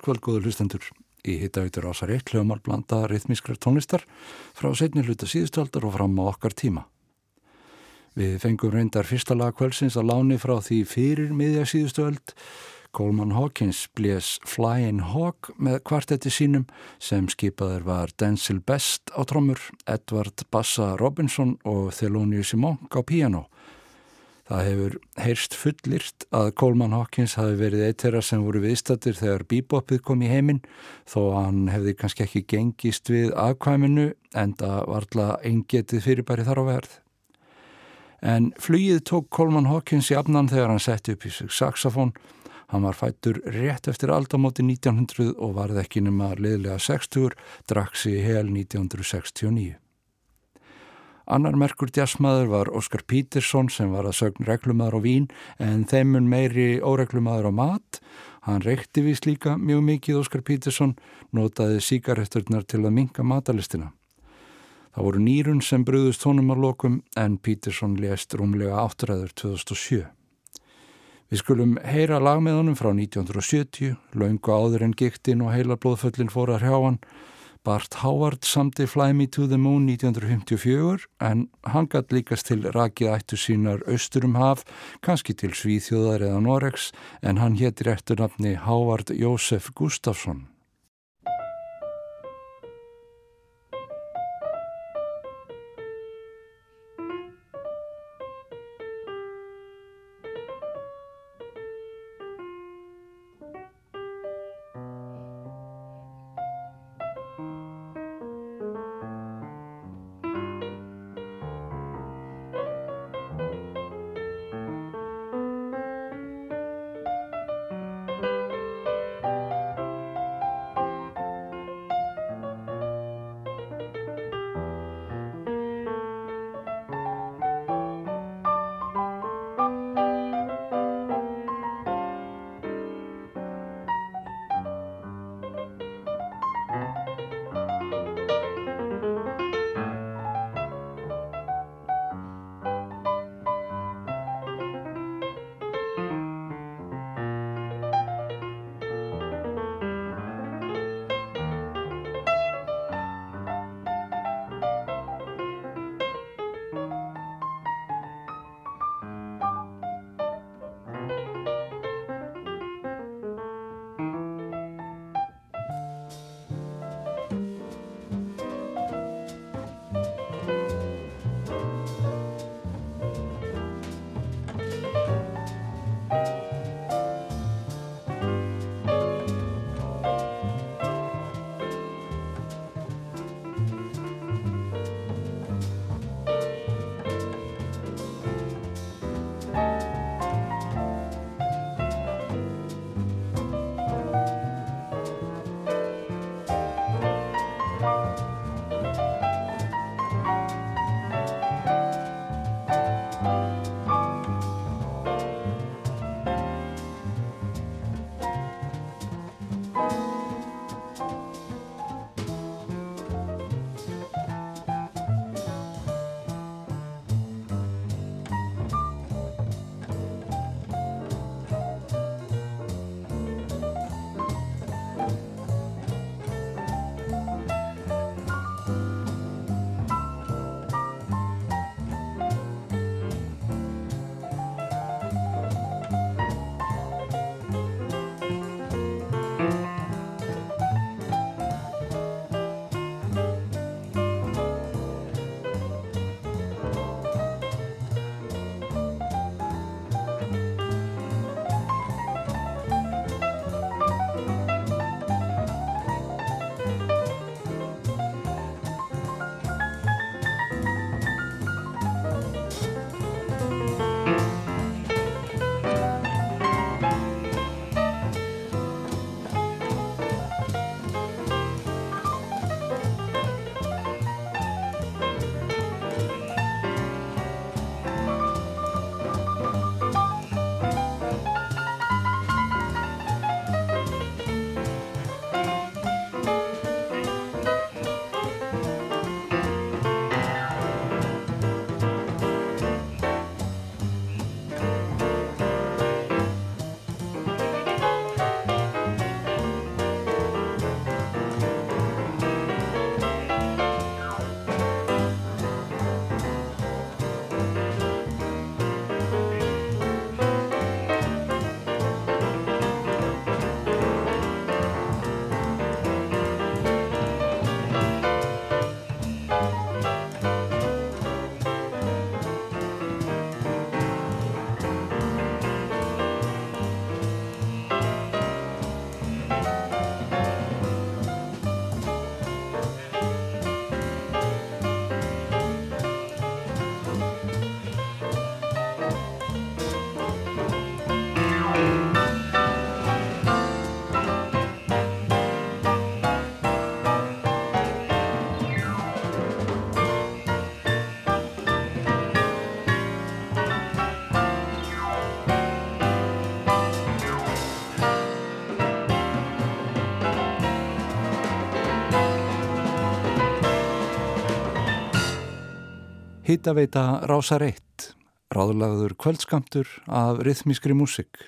Gott kvöld, góður hlustendur. Í hittautur ásar eitt hljómar blanda rithmískrar tónlistar frá setni hluta síðustaldar og fram á okkar tíma. Við fengum reyndar fyrsta lag kvöldsins að láni frá því fyrir miðja síðustöld. Coleman Hawkins blés Flying Hawk með kvartetti sínum sem skipaður var Denzel Best á trommur, Edward Bassa Robinson og Thelonious Monk á piano. Það hefur heyrst fullirt að Coleman Hawkins hafi verið eitt þeirra sem voru viðstattir þegar bebopið kom í heiminn þó hann hefði kannski ekki gengist við afkvæminu en það varðla eingetið fyrirbæri þar á verð. En flugið tók Coleman Hawkins í afnan þegar hann setti upp í sig saxofón. Hann var fættur rétt eftir aldamóti 1900 og varð ekki nema liðlega 60, drakks í hel 1969. Annar merkur djassmaður var Óskar Pítersson sem var að sögn reglumadur á vín en þeimun meiri óreglumadur á mat. Hann reykti vís líka mjög mikið Óskar Pítersson, notaði síkareturnar til að minka matalistina. Það voru nýrun sem bröðust honum á lokum en Pítersson lést rúmlega áttræður 2007. Við skulum heyra lag með honum frá 1970, laungu áður en giktinn og heila blóðföllin fór að hrjá hann Bart Howard samti Fly Me to the Moon 1954 en hann gætt líkast til rakið ættu sínar austurum haf, kannski til Svíþjóðar eða Noregs en hann héttir eftir nafni Howard Jósef Gustafsson. Hittaveita Rásar 1, ráðlagður kvöldskamtur af rithmískri músik.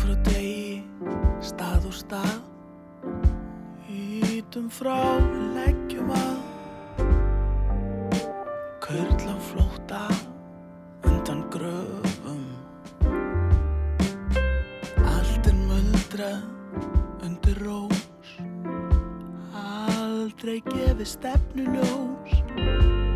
frá degi, stað og stað. Ítum frá, leggjum að Körla flóta undan gröfum. Allt er muldra undir rós. Aldrei gefi stefnu ljós.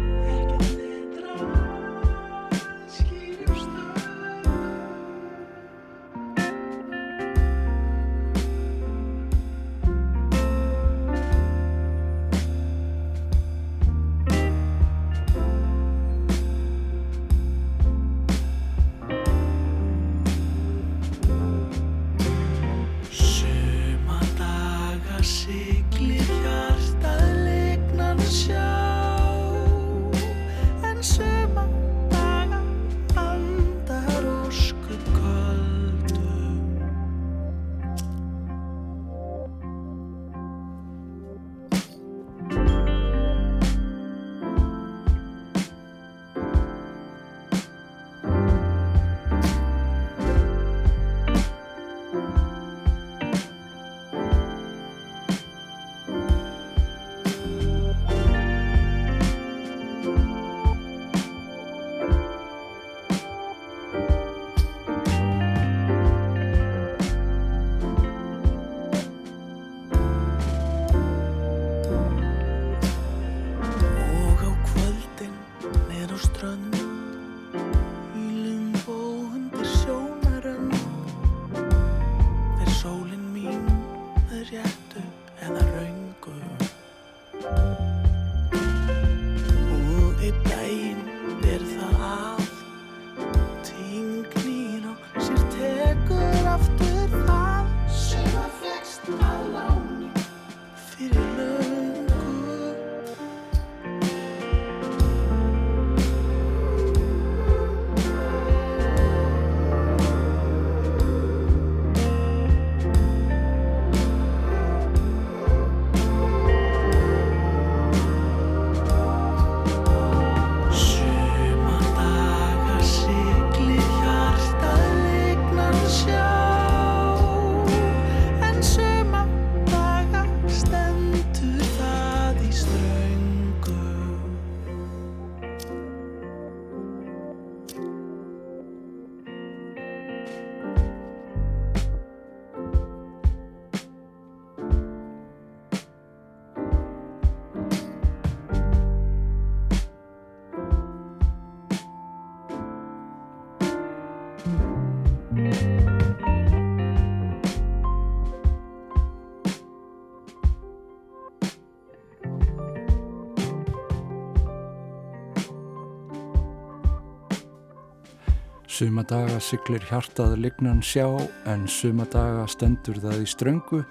Sumadaga syklir hjartað lignan sjá en sumadaga stendur það í ströngu.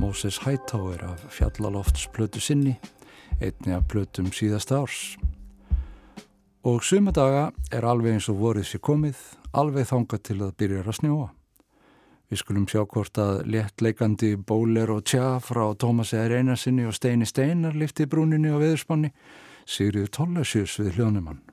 Moses Hightower af fjallalofts plötu sinni, einni af plötum síðast árs. Og sumadaga er alveg eins og voruð sér komið, alveg þanga til að byrja að snjóa. Við skulum sjá hvort að léttleikandi bóler og tja frá Tómas eða Reynarsinni og Steini Steinar lifti brúninni og veðurspanni, Sigriður Tollesjus við hljónumann.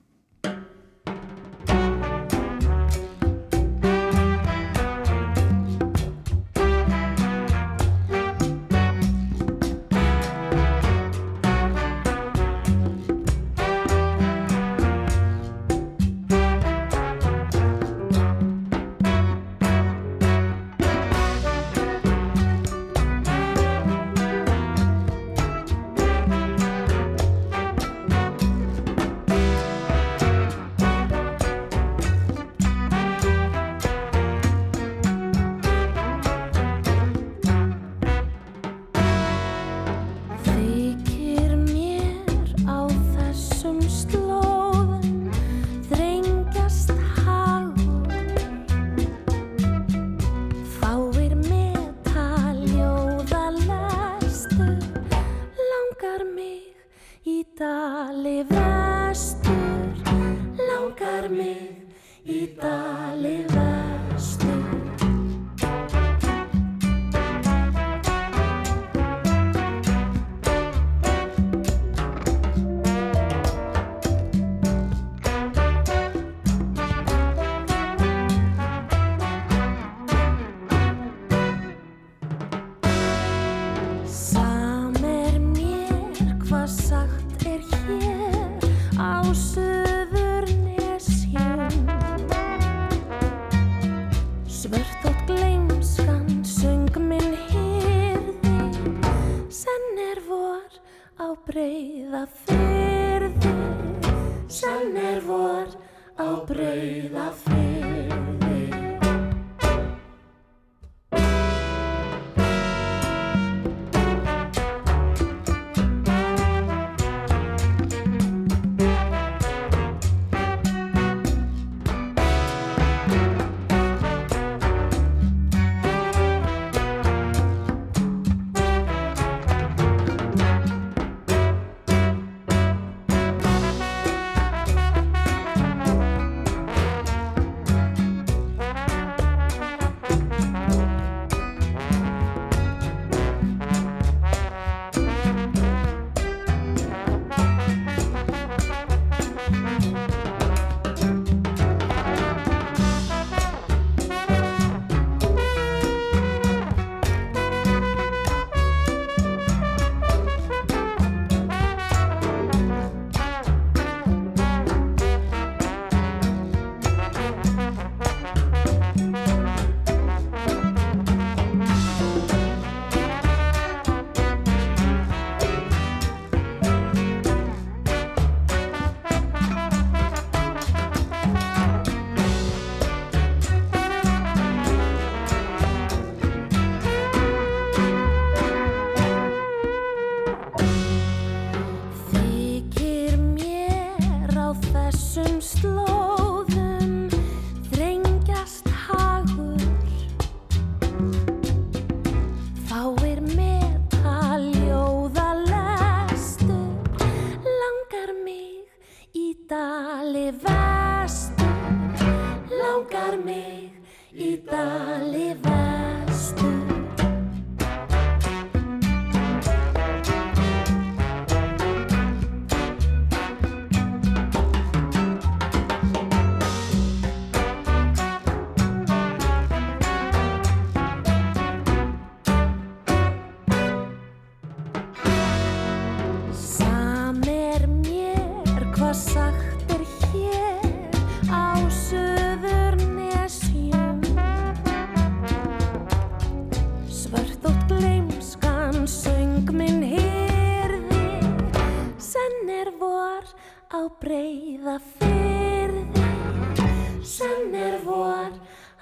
Vor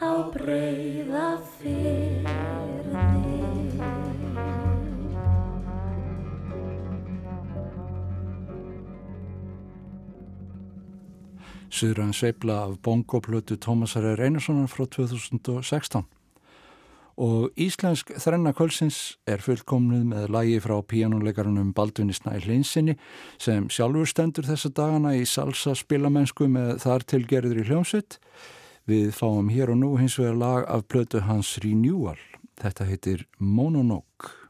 á breyða fyrði Suðran sveifla af bongoplötu Tómasar R. Einarssonar frá 2016. Og Íslensk þrenna kvölsins er fullkomnuð með lagi frá píjánuleikarunum Baldvinni Snæ Hlinsinni sem sjálfur stendur þessa dagana í salsa spilamennsku með þar tilgerður í hljómsveit. Við fáum hér og nú hins vegar lag af plötu hans Renewal. Þetta heitir Mononoke.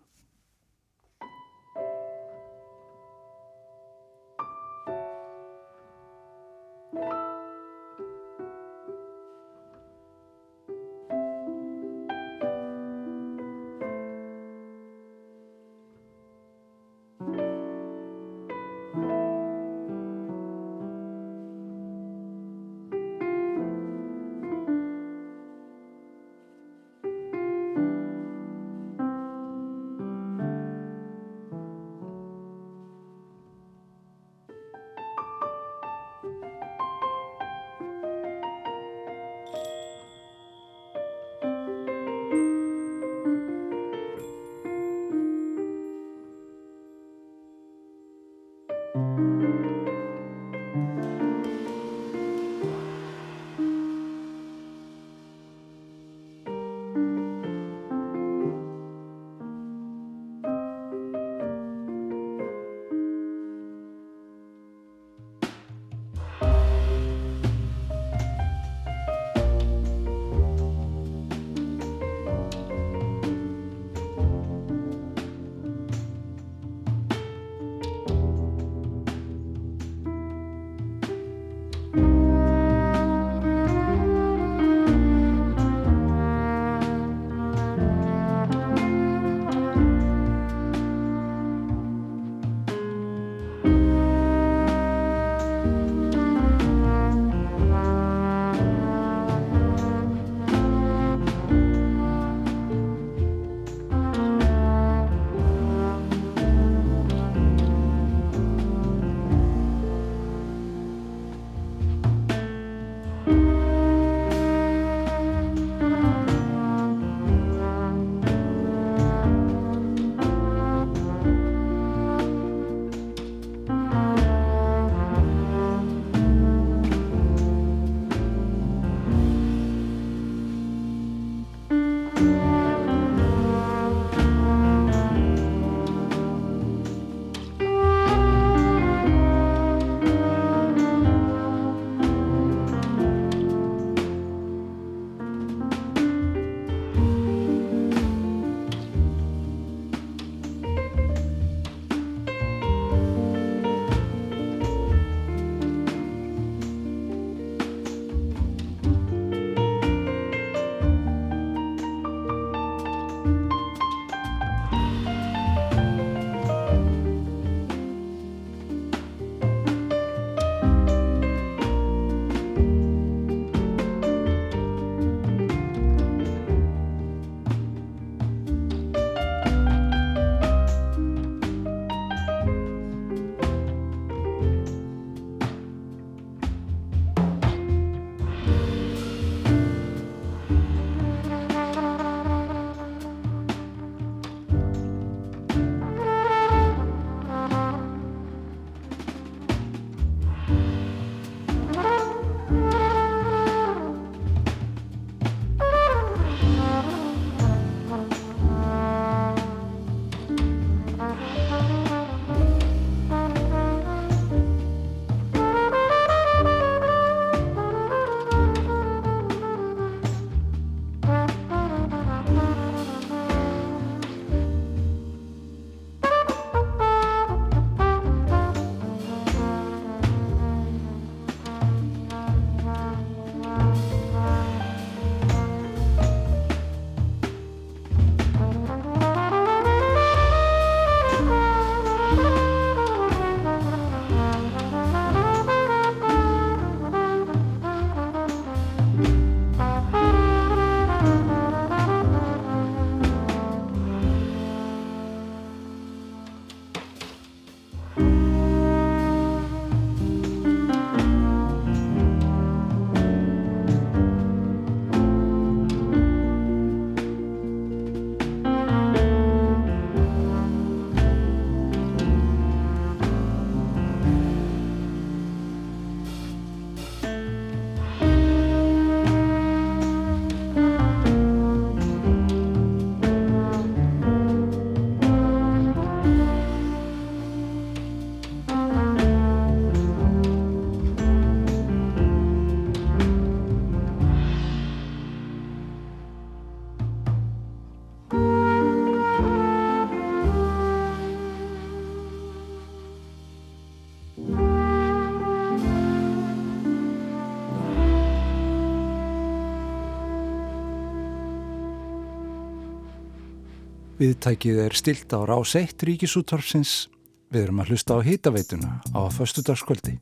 Viðtækið er stilt á rás 1 ríkisúttorfsins. Við erum að hlusta á hýtaveituna á föstudagskvöldi.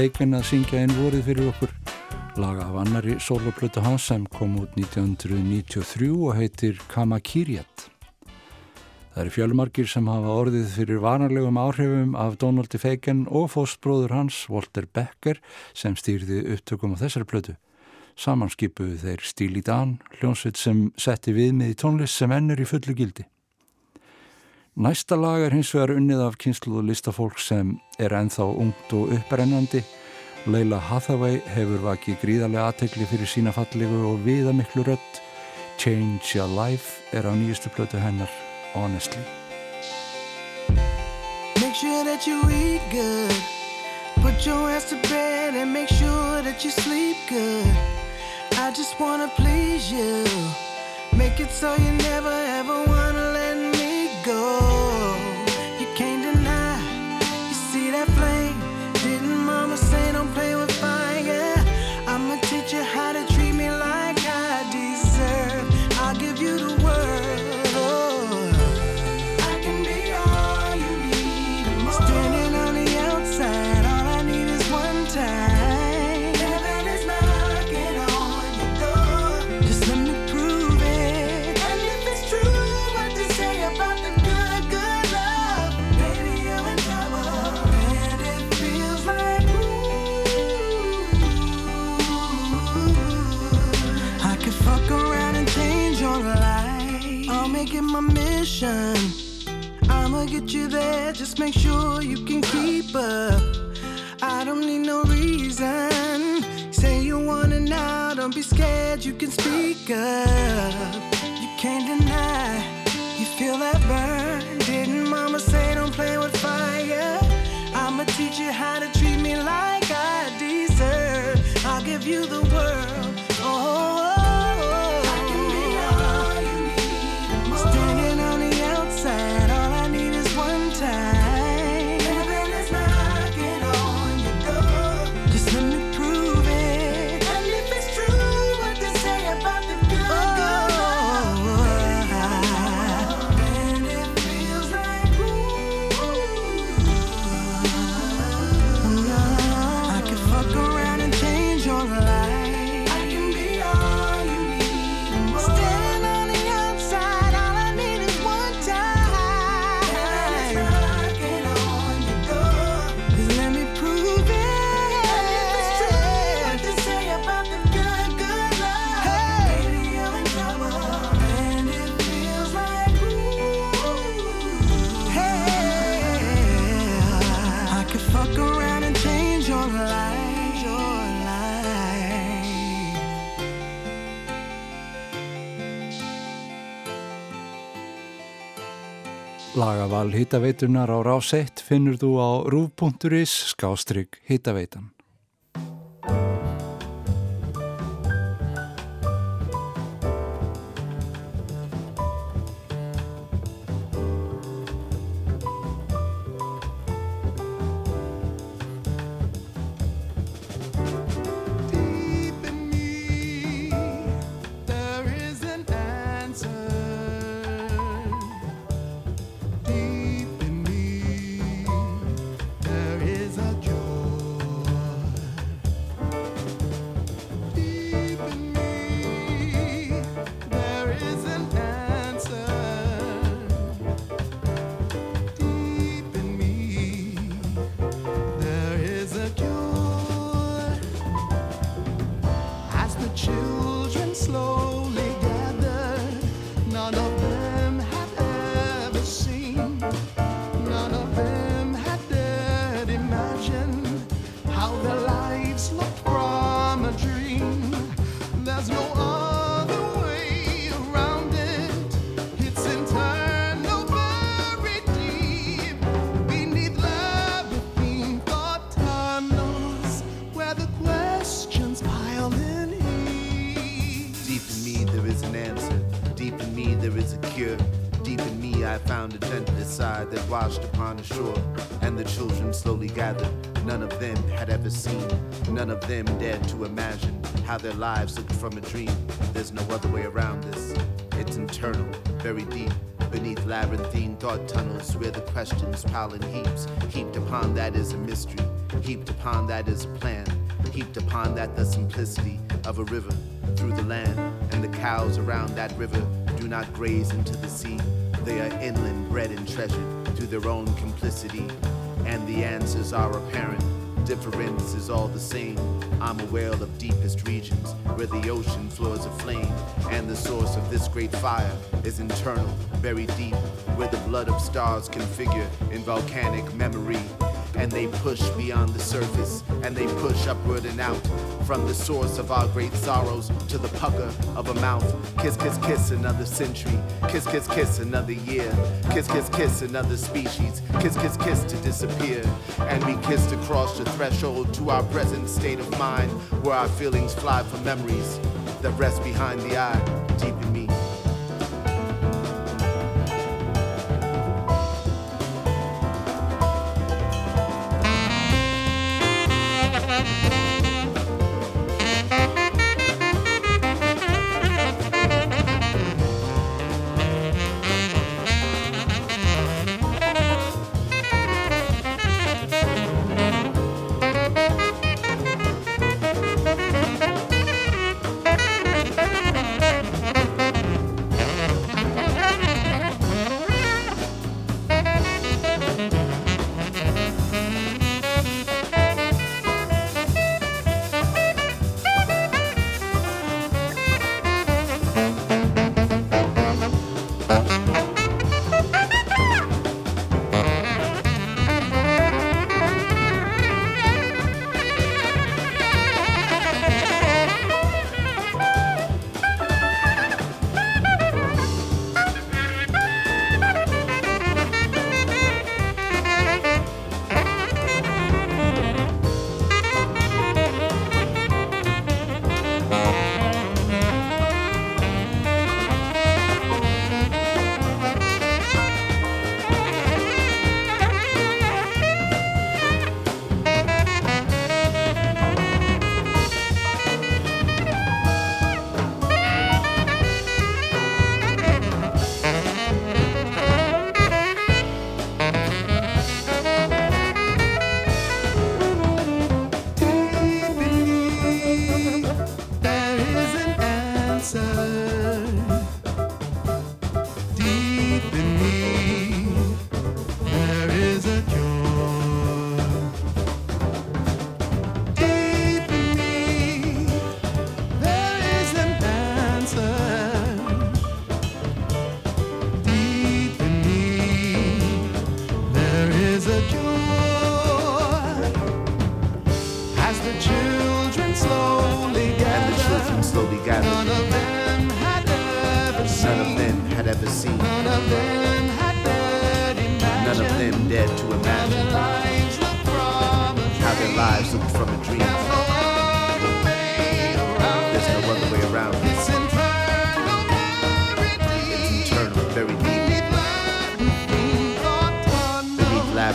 Fagan að syngja einn vorið fyrir okkur laga af annari soloplötu hans sem kom út 1993 og heitir Kamakiriat Það eru fjölmarkir sem hafa orðið fyrir vanarlegum áhrifum af Donaldi Feigen og fóstbróður hans, Walter Becker, sem stýrði upptökum á þessari plötu. Samanskipuðu þeir Stíli Dan, hljónsveit sem setti viðmið í tónlist sem ennur í fullu gildi. Næsta lag er hins vegar unnið af kynsluðu listafólk sem er enþá ungt og upprennandi. Leila Hathaway hefur vakið gríðarlega aðtegli fyrir sína fallegu og viðamiklu rött. Change Your Life er á nýjustu plötu hennar honestly. Make sure that you eat good. Put your ass to bed and make sure that you sleep good. I just wanna please you. Make it so you never ever wanna let me go. Get you there, just make sure you can keep up. I don't need no reason. Say you want it now, don't be scared, you can speak up. You can't deny, you feel that burn. Didn't mama say don't play with fire? I'ma teach you how to treat me like I deserve. I'll give you the Lagaval hittaveitunar á rás 1 finnur þú á rúf.is skástrygg hittaveitan. Them had ever seen. None of them dared to imagine how their lives looked from a dream. There's no other way around this. It's internal, very deep, beneath labyrinthine thought tunnels where the questions pile in heaps. Heaped upon that is a mystery, heaped upon that is a plan, heaped upon that the simplicity of a river through the land, and the cows around that river do not graze into the sea. They are inland, bred and treasured through their own complicity, and the answers are apparent. Difference is all the same. I'm a whale of deepest regions where the ocean floors a flame, and the source of this great fire is internal, buried deep, where the blood of stars can figure in volcanic memory and they push beyond the surface, and they push upward and out from the source of our great sorrows to the pucker of a mouth. Kiss, kiss, kiss, another century. Kiss, kiss, kiss, another year. Kiss, kiss, kiss, another species. Kiss, kiss, kiss to disappear. And we kissed across the threshold to our present state of mind, where our feelings fly for memories that rest behind the eye, deep in me.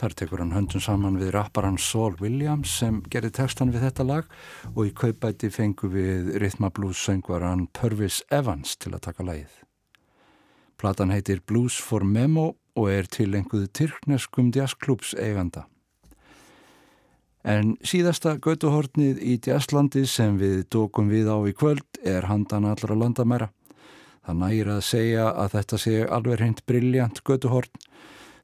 Þar tekur hann höndun saman við rapparan Saul Williams sem gerir textan við þetta lag og í kaupæti fengu við rithmablús söngvaran Purvis Evans til að taka lagið. Platan heitir Blues for Memo og er tilenguð Tyrkneskum jazzklúps eiganda. En síðasta götuhornið í jazzlandi sem við dókum við á í kvöld er handan allra landamæra. Það nægir að segja að þetta sé alveg hreint brilljant götuhorn.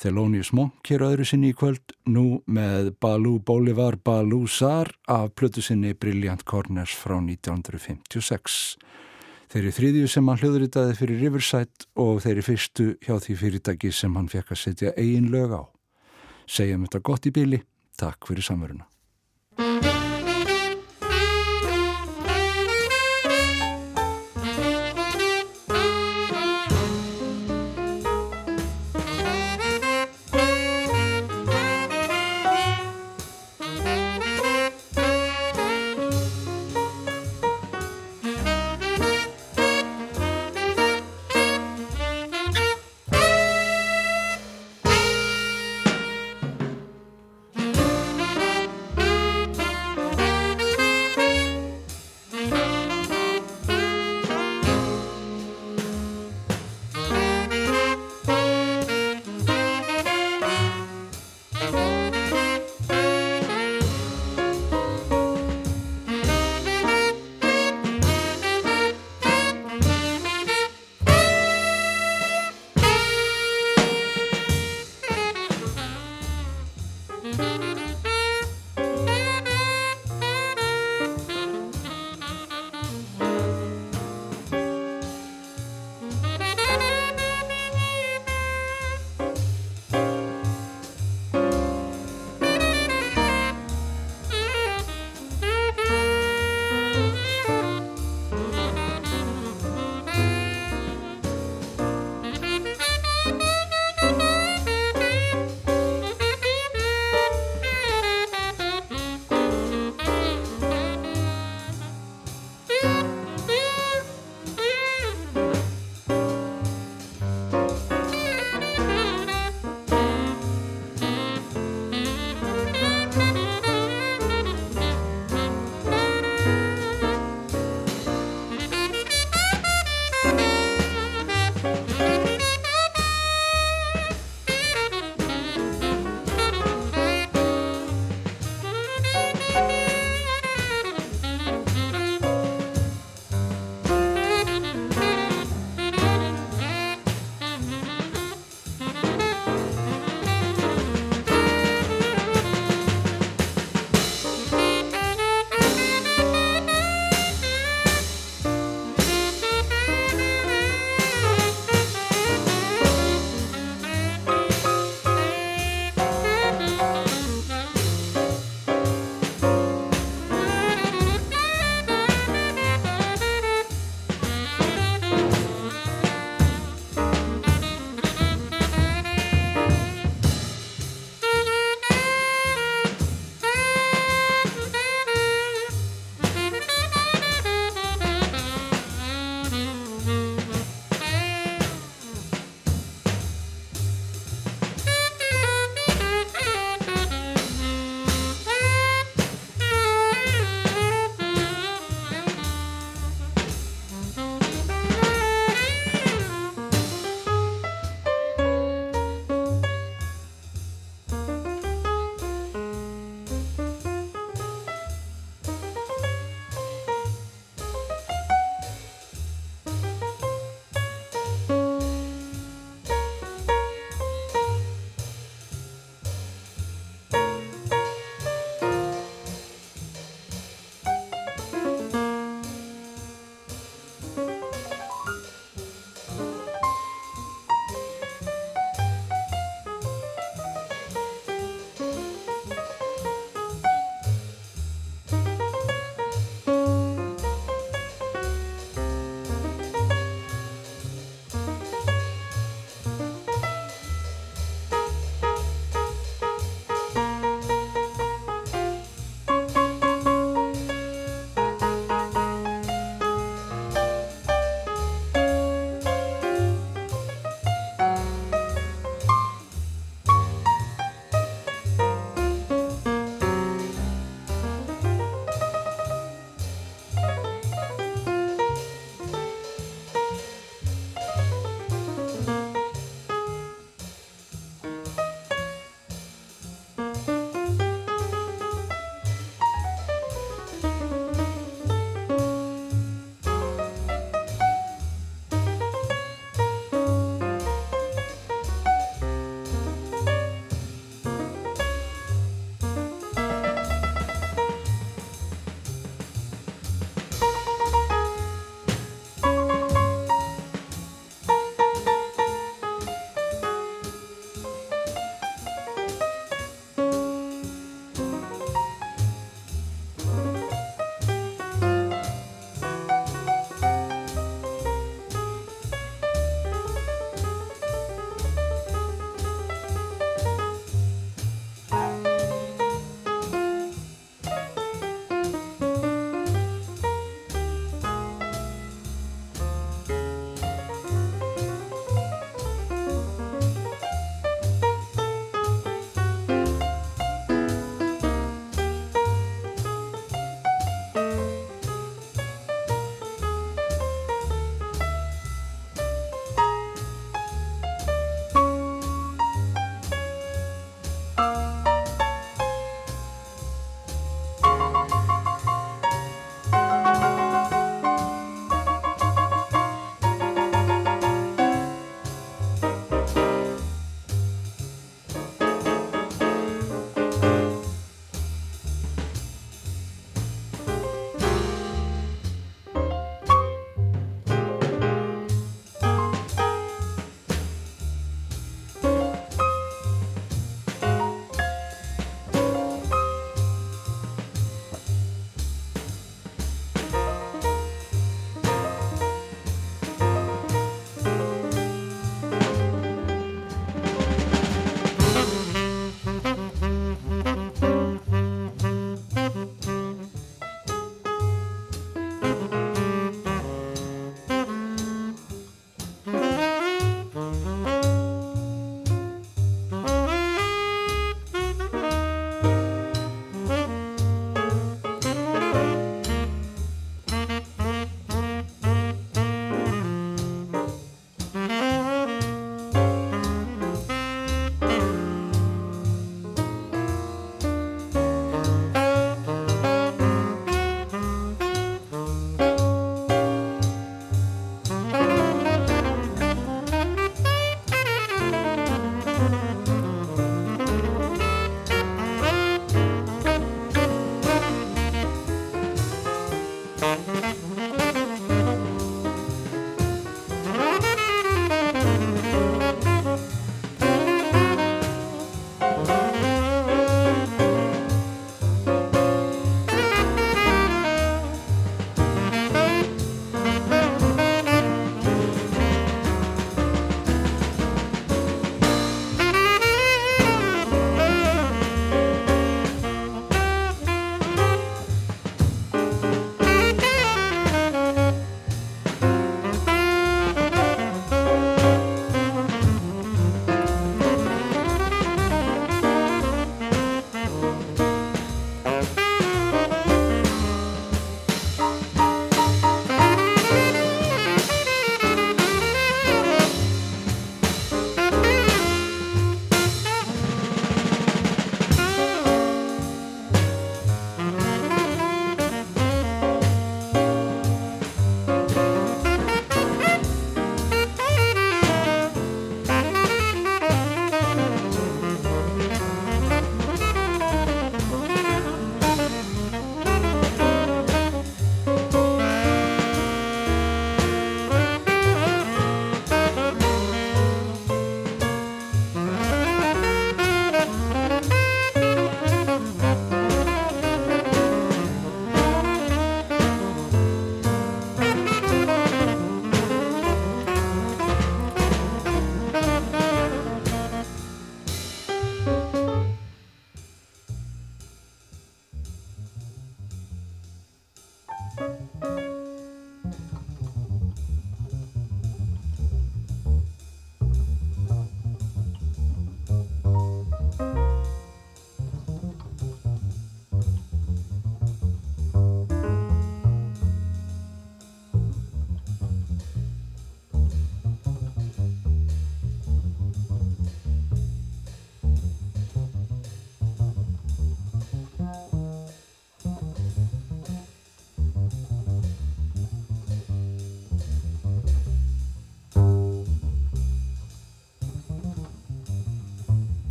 Thelonious Monk hér öðru sinni í kvöld, nú með Balú Bolivar Balú Sar af plötu sinni Brilliant Corners frá 1956. Þeirri þriðju sem hann hljóðritaði fyrir Riverside og þeirri fyrstu hjá því fyrirtæki sem hann fekk að setja eigin lög á. Segjum þetta gott í bíli. Takk fyrir samveruna.